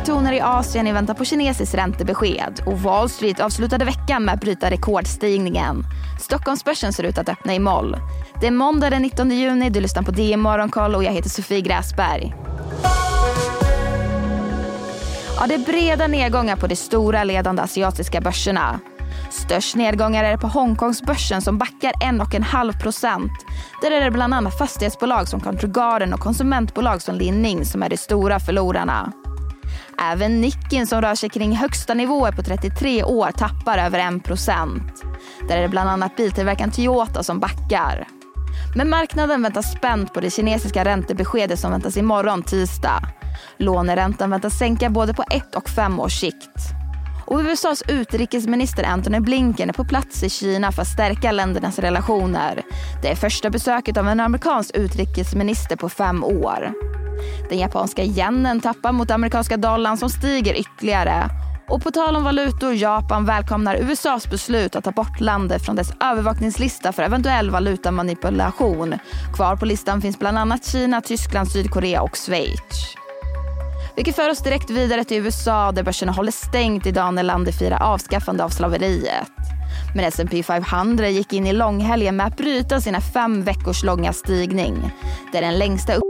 dystra toner i Asien i väntan på kinesiskt räntebesked och Wall Street avslutade veckan med att bryta rekordstigningen. Stockholmsbörsen ser ut att öppna i moll. Det är måndag den 19 juni, du lyssnar på DN Morgonkoll och jag heter Sofie Gräsberg. Ja, det är breda nedgångar på de stora ledande asiatiska börserna. Störst nedgångar är det på Hongkongsbörsen som backar 1,5 procent. Där är det bland annat fastighetsbolag som Country Garden och konsumentbolag som Linning som är de stora förlorarna. Även Nikkei som rör sig kring högsta nivåer på 33 år tappar över 1 procent. Där är det bland annat biltillverkaren Toyota som backar. Men marknaden väntar spänt på det kinesiska räntebeskedet som väntas imorgon tisdag. Låneräntan väntas sänka både på ett och fem års sikt. Och USAs utrikesminister Antony Blinken är på plats i Kina för att stärka ländernas relationer. Det är första besöket av en amerikansk utrikesminister på fem år. Den japanska yenen tappar mot amerikanska dollarn som stiger ytterligare. Och på tal om valutor, Japan välkomnar USAs beslut att ta bort landet från dess övervakningslista för eventuell valutamanipulation. Kvar på listan finns bland annat Kina, Tyskland, Sydkorea och Schweiz. Vilket för oss direkt vidare till USA där börserna håller stängt idag när landet firar avskaffande av slaveriet. Men S&P 500 gick in i långhelgen med att bryta sina fem veckors långa stigning. Det är den längsta upp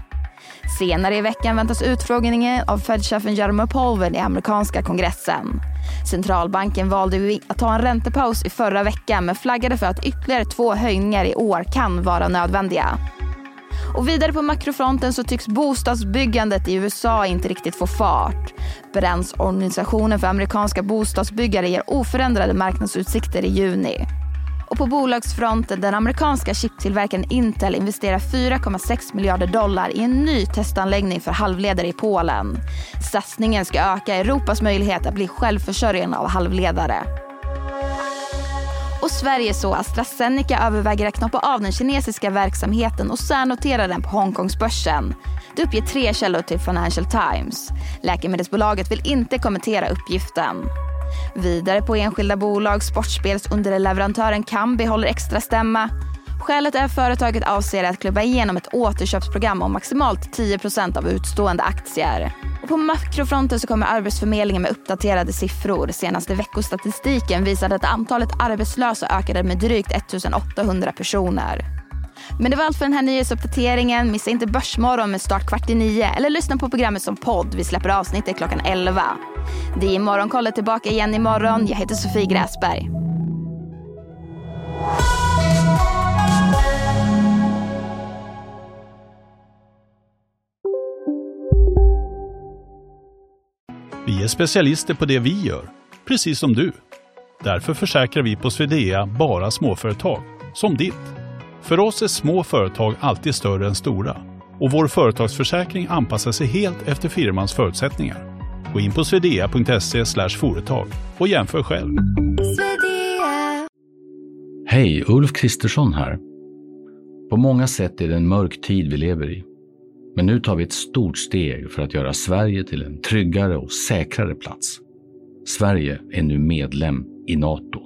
Senare i veckan väntas utfrågningen av Fed-chefen Jerome Powell i amerikanska kongressen. Centralbanken valde att ta en räntepaus i förra veckan men flaggade för att ytterligare två höjningar i år kan vara nödvändiga. Och vidare på makrofronten så tycks bostadsbyggandet i USA inte riktigt få fart. Branschorganisationen för amerikanska bostadsbyggare ger oförändrade marknadsutsikter i juni. Och på bolagsfronten, den amerikanska chiptillverkaren Intel investerar 4,6 miljarder dollar i en ny testanläggning för halvledare i Polen. Satsningen ska öka Europas möjlighet att bli självförsörjande av halvledare. Och Sverige så AstraZeneca överväger att knoppa av den kinesiska verksamheten och särnotera den på Hongkongsbörsen. Det uppger tre källor till Financial Times. Läkemedelsbolaget vill inte kommentera uppgiften. Vidare på enskilda bolag, sportspelsunderleverantören Kambi håller extra stämma. Skälet är att företaget avser att klubba igenom ett återköpsprogram om maximalt 10% av utstående aktier. Och på makrofronten så kommer Arbetsförmedlingen med uppdaterade siffror. Senaste veckostatistiken visade att antalet arbetslösa ökade med drygt 1800 personer. Men det var allt för den här nyhetsuppdateringen. Missa inte Börsmorgon med start kvart i nio eller lyssna på programmet som podd. Vi släpper avsnittet klockan 11. Det är Morgonkollet tillbaka igen imorgon. Jag heter Sofie Gräsberg. Vi är specialister på det vi gör, precis som du. Därför försäkrar vi på Swedea bara småföretag, som ditt. För oss är små företag alltid större än stora och vår företagsförsäkring anpassar sig helt efter firmans förutsättningar. Gå in på swedea.se företag och jämför själv. Hej, Ulf Kristersson här. På många sätt är det en mörk tid vi lever i. Men nu tar vi ett stort steg för att göra Sverige till en tryggare och säkrare plats. Sverige är nu medlem i Nato.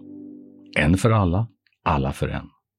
En för alla, alla för en.